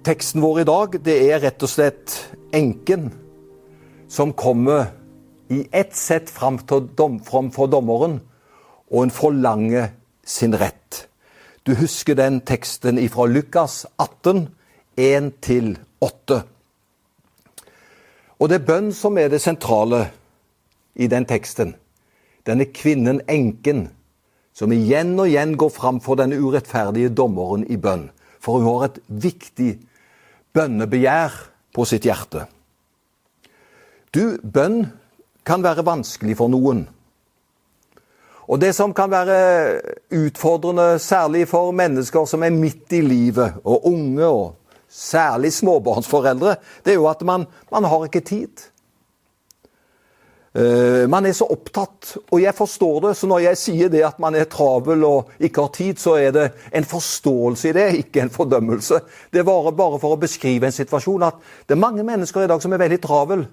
Teksten vår i dag det er rett og slett enken som kommer i ett sett fram, dom, fram dommeren, og en forlanger sin rett. Du husker den teksten fra Lukas 18, 1-8. Og det er bønn som er det sentrale i den teksten. Denne kvinnen, enken, som igjen og igjen går fram for denne urettferdige dommeren i bønn. For hun har et viktig bønnebegjær på sitt hjerte. Du, bønn kan være vanskelig for noen. Og det som kan være utfordrende, særlig for mennesker som er midt i livet, og unge, og særlig småbarnsforeldre, det er jo at man, man har ikke tid. Uh, man er så opptatt, og jeg forstår det. Så når jeg sier det at man er travel og ikke har tid, så er det en forståelse i det, ikke en fordømmelse. Det varer bare for å beskrive en situasjon at det er mange mennesker i dag som er veldig travel,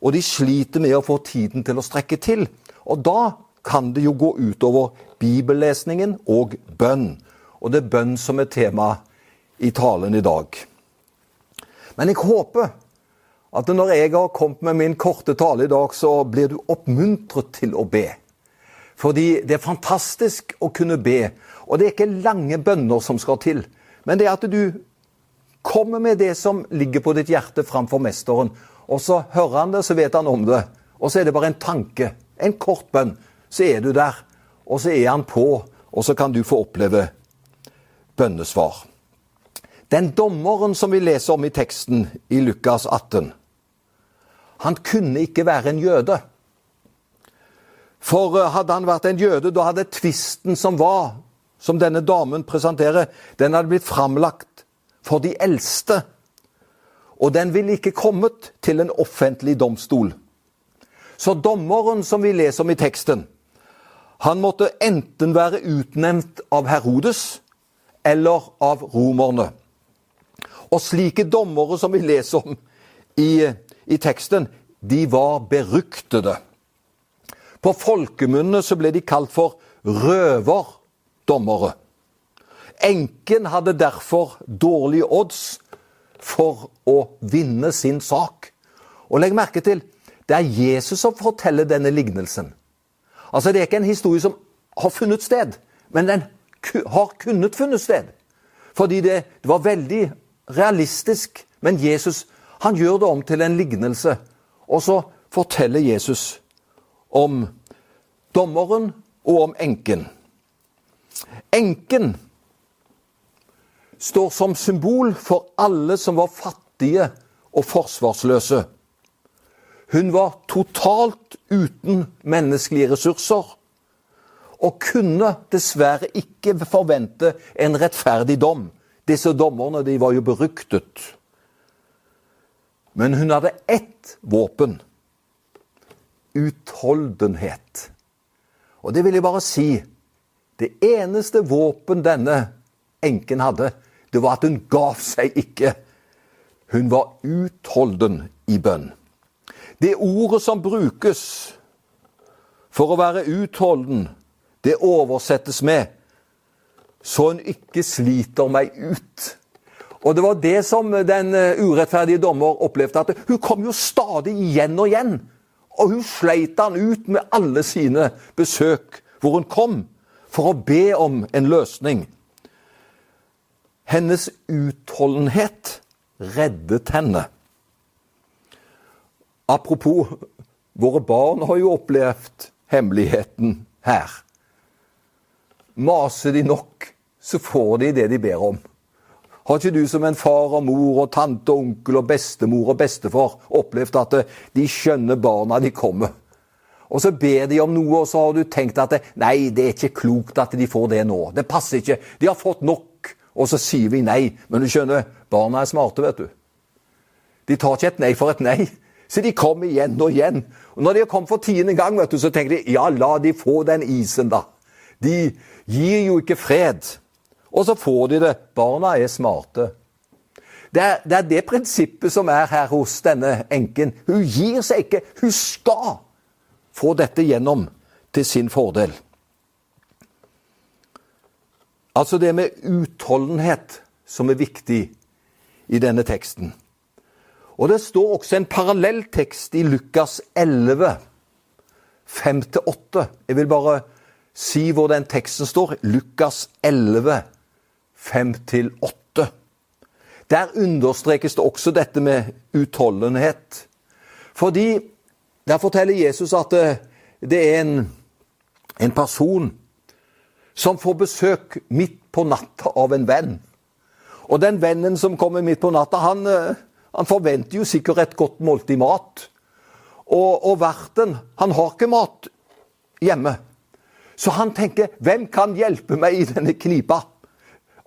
og de sliter med å få tiden til å strekke til. Og da kan det jo gå utover bibellesningen og bønn. Og det er bønn som er tema i talen i dag. Men jeg håper at når jeg har kommet med min korte tale i dag, så blir du oppmuntret til å be. Fordi det er fantastisk å kunne be. Og det er ikke lange bønner som skal til. Men det er at du kommer med det som ligger på ditt hjerte framfor mesteren. Og så hører han det, så vet han om det. Og så er det bare en tanke. En kort bønn. Så er du der. Og så er han på. Og så kan du få oppleve bønnesvar. Den dommeren som vi leser om i teksten i Lukas 18, han kunne ikke være en jøde. For eh, hadde han vært en jøde, da hadde tvisten som var, som denne damen presenterer, den hadde blitt framlagt for de eldste. Og den ville ikke kommet til en offentlig domstol. Så dommeren som vi leser om i teksten, han måtte enten være utnevnt av Herodes eller av romerne. Og slike dommere som vi leser om i, i teksten, de var beryktede. På folkemunne ble de kalt for røverdommere. Enken hadde derfor dårlige odds for å vinne sin sak. Og legg merke til, det er Jesus som forteller denne lignelsen. Altså, Det er ikke en historie som har funnet sted, men den har kunnet funnet sted. Fordi det, det var veldig realistisk. Men Jesus han gjør det om til en lignelse. Og så forteller Jesus om dommeren og om enken. Enken står som symbol for alle som var fattige og forsvarsløse. Hun var totalt uten menneskelige ressurser og kunne dessverre ikke forvente en rettferdig dom. Disse dommerne de var jo beryktet. Men hun hadde ett våpen. Utholdenhet. Og det vil jeg bare si Det eneste våpen denne enken hadde, det var at hun gav seg ikke. Hun var utholden i bønn. Det ordet som brukes for å være utholden, det oversettes med 'så hun ikke sliter meg ut'. Og det var det som den eh, urettferdige dommer opplevde. At hun kom jo stadig igjen og igjen. Og hun sleit han ut med alle sine besøk hvor hun kom for å be om en løsning. Hennes utholdenhet reddet henne. Apropos, våre barn har jo opplevd hemmeligheten her. Maser de nok, så får de det de ber om. Har ikke du som en far og mor og tante og onkel og bestemor og bestefar opplevd at de skjønner barna de kommer? Og så ber de om noe, og så har du tenkt at nei, det er ikke klokt at de får det nå. Det passer ikke. De har fått nok. Og så sier vi nei. Men du skjønner, barna er smarte, vet du. De tar ikke et nei for et nei. Så de kommer igjen og igjen. Og når de har kommet for tiende gang, vet du, så tenker de ja, la de få den isen, da. De gir jo ikke fred. Og så får de det. Barna er smarte. Det er, det er, det prinsippet som er her hos denne enken. Hun gir seg ikke. Hun skal få dette gjennom til sin fordel. Altså det med utholdenhet som er viktig i denne teksten. Og det står også en parallelltekst i Lukas 11, 5-8. Jeg vil bare si hvor den teksten står. Lukas 11, 5-8. Der understrekes det også dette med utholdenhet. Fordi der forteller Jesus at det, det er en, en person som får besøk midt på natta av en venn. Og den vennen som kommer midt på natta, han, eh, han forventer jo sikkert et godt måltid mat. Og, og verten, han har ikke mat hjemme. Så han tenker, hvem kan hjelpe meg i denne knipa?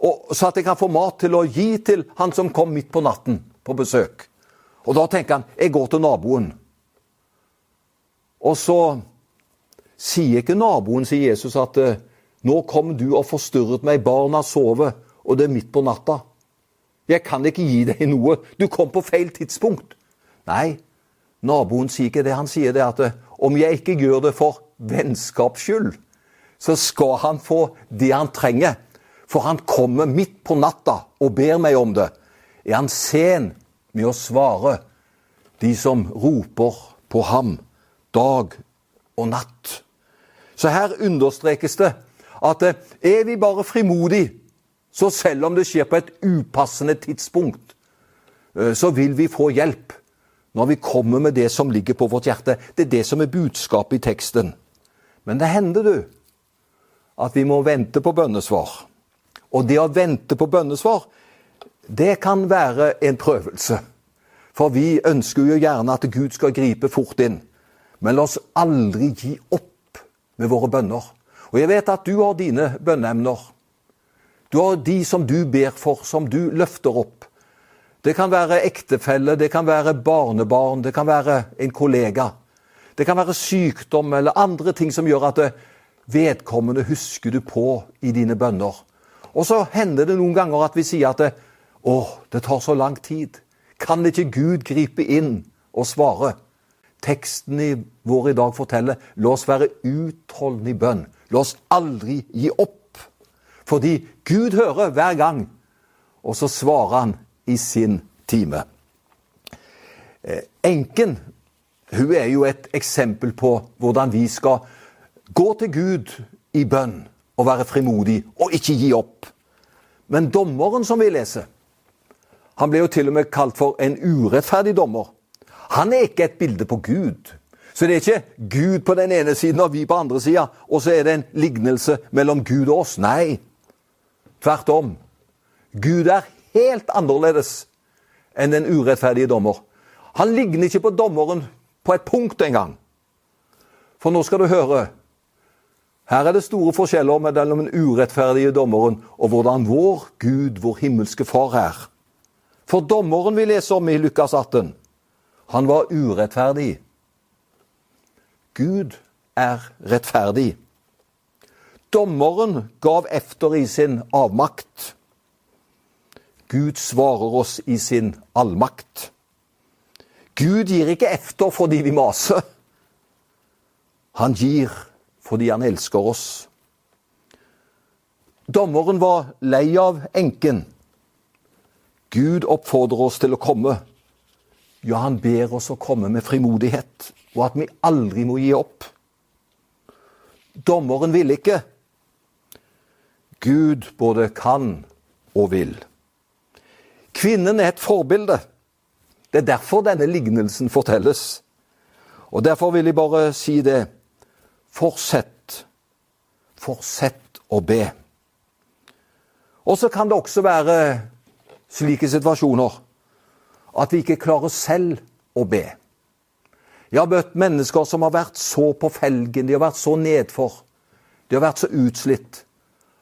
Og, så at jeg kan få mat til å gi til han som kom midt på natten på besøk. Og da tenker han, jeg går til naboen. Og så sier ikke naboen, sier Jesus, at eh, nå kom du og forstyrret meg, barna sover, og det er midt på natta. Jeg kan ikke gi deg noe, du kom på feil tidspunkt. Nei, naboen sier ikke det. Han sier det at eh, om jeg ikke gjør det for vennskaps skyld, så skal han få det han trenger. For han kommer midt på natta og ber meg om det. Er han sen med å svare de som roper på ham dag og natt? Så her understrekes det at eh, er vi bare frimodige, så selv om det skjer på et upassende tidspunkt, eh, så vil vi få hjelp når vi kommer med det som ligger på vårt hjerte. Det er det som er budskapet i teksten. Men det hender, du, at vi må vente på bønnesvar. Og det å vente på bønnesvar, det kan være en prøvelse. For vi ønsker jo gjerne at Gud skal gripe fort inn. Men la oss aldri gi opp med våre bønner. Og jeg vet at du har dine bønneemner. Du har de som du ber for, som du løfter opp. Det kan være ektefelle, det kan være barnebarn, det kan være en kollega. Det kan være sykdom eller andre ting som gjør at vedkommende husker du på i dine bønner. Og så hender det noen ganger at vi sier at det, å, det tar så lang tid. Kan ikke Gud gripe inn og svare? Teksten i vår i dag forteller la oss være utholdende i bønn. La oss aldri gi opp. Fordi Gud hører hver gang, og så svarer han i sin time. Eh, enken hun er jo et eksempel på hvordan vi skal gå til Gud i bønn og være frimodig og ikke gi opp. Men dommeren som vi leser, han ble jo til og med kalt for en urettferdig dommer. Han er ikke et bilde på Gud. Så det er ikke Gud på den ene siden og vi på andre sida, og så er det en lignelse mellom Gud og oss. Nei, tvert om. Gud er helt annerledes enn den urettferdige dommer. Han ligner ikke på dommeren på et punkt engang. For nå skal du høre. Her er det store forskjeller mellom den urettferdige dommeren og hvordan vår Gud, vår himmelske Far, er. For dommeren vi leser om i Lukas 18, han var urettferdig. Gud er rettferdig. Dommeren gav efter i sin avmakt. Gud svarer oss i sin allmakt. Gud gir ikke efter fordi vi maser. Han gir fordi han elsker oss. Dommeren var lei av enken. Gud oppfordrer oss til å komme. Ja, han ber oss å komme med frimodighet, og at vi aldri må gi opp. Dommeren ville ikke. Gud både kan og vil. Kvinnen er et forbilde. Det er derfor denne lignelsen fortelles. Og derfor vil jeg bare si det. Fortsett. Fortsett å be. Og så kan det også være slike situasjoner at vi ikke klarer selv å be. Jeg har møtt mennesker som har vært så på felgen, de har vært så nedfor, de har vært så utslitt,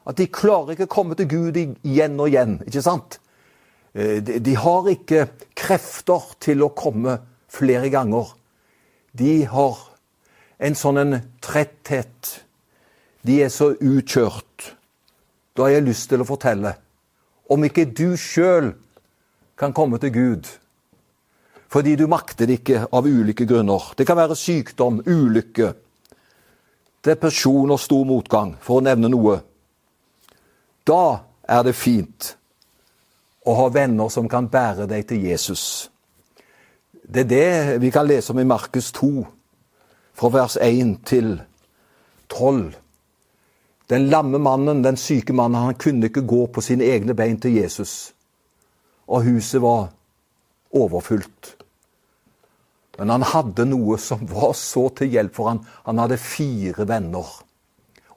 at de klarer ikke å komme til Gud igjen og igjen. ikke sant? Eh, de har ikke krefter til å komme flere ganger. De har en sånn en tretthet. De er så utkjørt. Da har jeg lyst til å fortelle om ikke du sjøl kan komme til Gud fordi du makter det ikke av ulike grunner. Det kan være sykdom, ulykke, depresjon og stor motgang, for å nevne noe. Da er det fint å ha venner som kan bære deg til Jesus. Det er det vi kan lese om i Markus 2, fra vers 1 til 12. Den lamme mannen, den syke mannen, han kunne ikke gå på sine egne bein til Jesus. Og huset var overfylt. Men han hadde noe som var så til hjelp for han. Han hadde fire venner.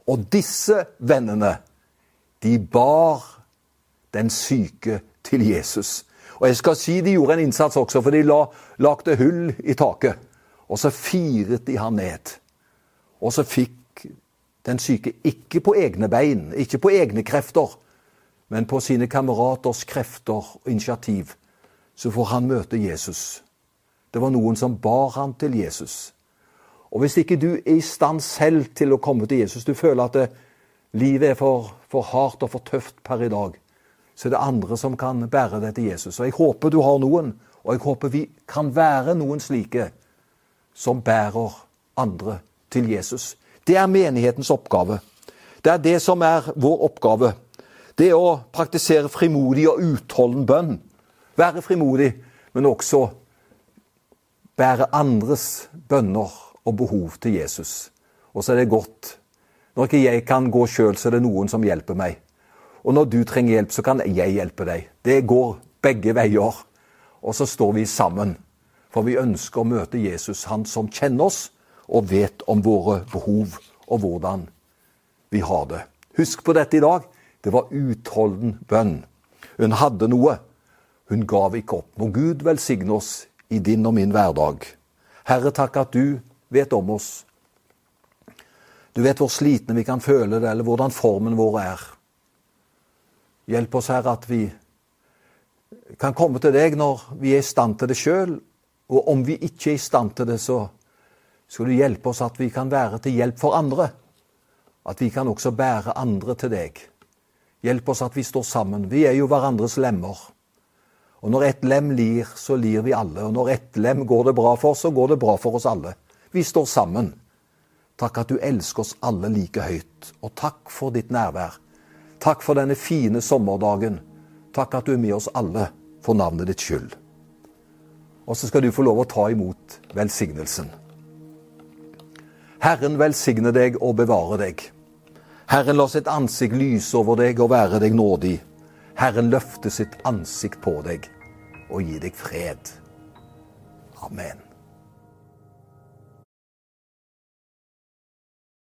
Og disse vennene, de bar den syke til Jesus. Og jeg skal si de gjorde en innsats også, for de la, lagde hull i taket. Og så firet de han ned. Og så fikk den syke ikke på egne bein, ikke på egne krefter, men på sine kameraters krefter og initiativ. Så får han møte Jesus. Det var noen som bar han til Jesus. Og hvis ikke du er i stand selv til å komme til Jesus, du føler at det, livet er for, for hardt og for tøft per i dag, så er det andre som kan bære deg til Jesus. Og jeg håper du har noen, og jeg håper vi kan være noen slike som bærer andre til Jesus. Det er menighetens oppgave. Det er det som er vår oppgave. Det å praktisere frimodig og utholden bønn. Være frimodig, men også bære andres bønner og behov til Jesus. Og så er det godt. Når ikke jeg kan gå sjøl, så er det noen som hjelper meg. Og når du trenger hjelp, så kan jeg hjelpe deg. Det går begge veier. Og så står vi sammen. For vi ønsker å møte Jesus, han som kjenner oss og vet om våre behov og hvordan vi har det. Husk på dette i dag. Det var utholden bønn. Hun hadde noe. Hun gav ikke opp. Må Gud velsigne oss i din og min hverdag. Herre, takk at du vet om oss. Du vet hvor slitne vi kan føle det, eller hvordan formen vår er. Hjelp oss, Herre, at vi kan komme til deg når vi er i stand til det sjøl. Og om vi ikke er i stand til det, så skal du hjelpe oss at vi kan være til hjelp for andre. At vi kan også bære andre til deg. Hjelp oss at vi står sammen. Vi er jo hverandres lemmer. Og når ett lem lir, så lir vi alle. Og når ett lem går det bra for, så går det bra for oss alle. Vi står sammen. Takk at du elsker oss alle like høyt. Og takk for ditt nærvær. Takk for denne fine sommerdagen. Takk at du er med oss alle for navnet ditt skyld. Og så skal du få lov å ta imot velsignelsen. Herren velsigne deg og bevare deg. Herren la sitt ansikt lyse over deg og være deg nådig. Herren løfte sitt ansikt på deg og gi deg fred. Amen.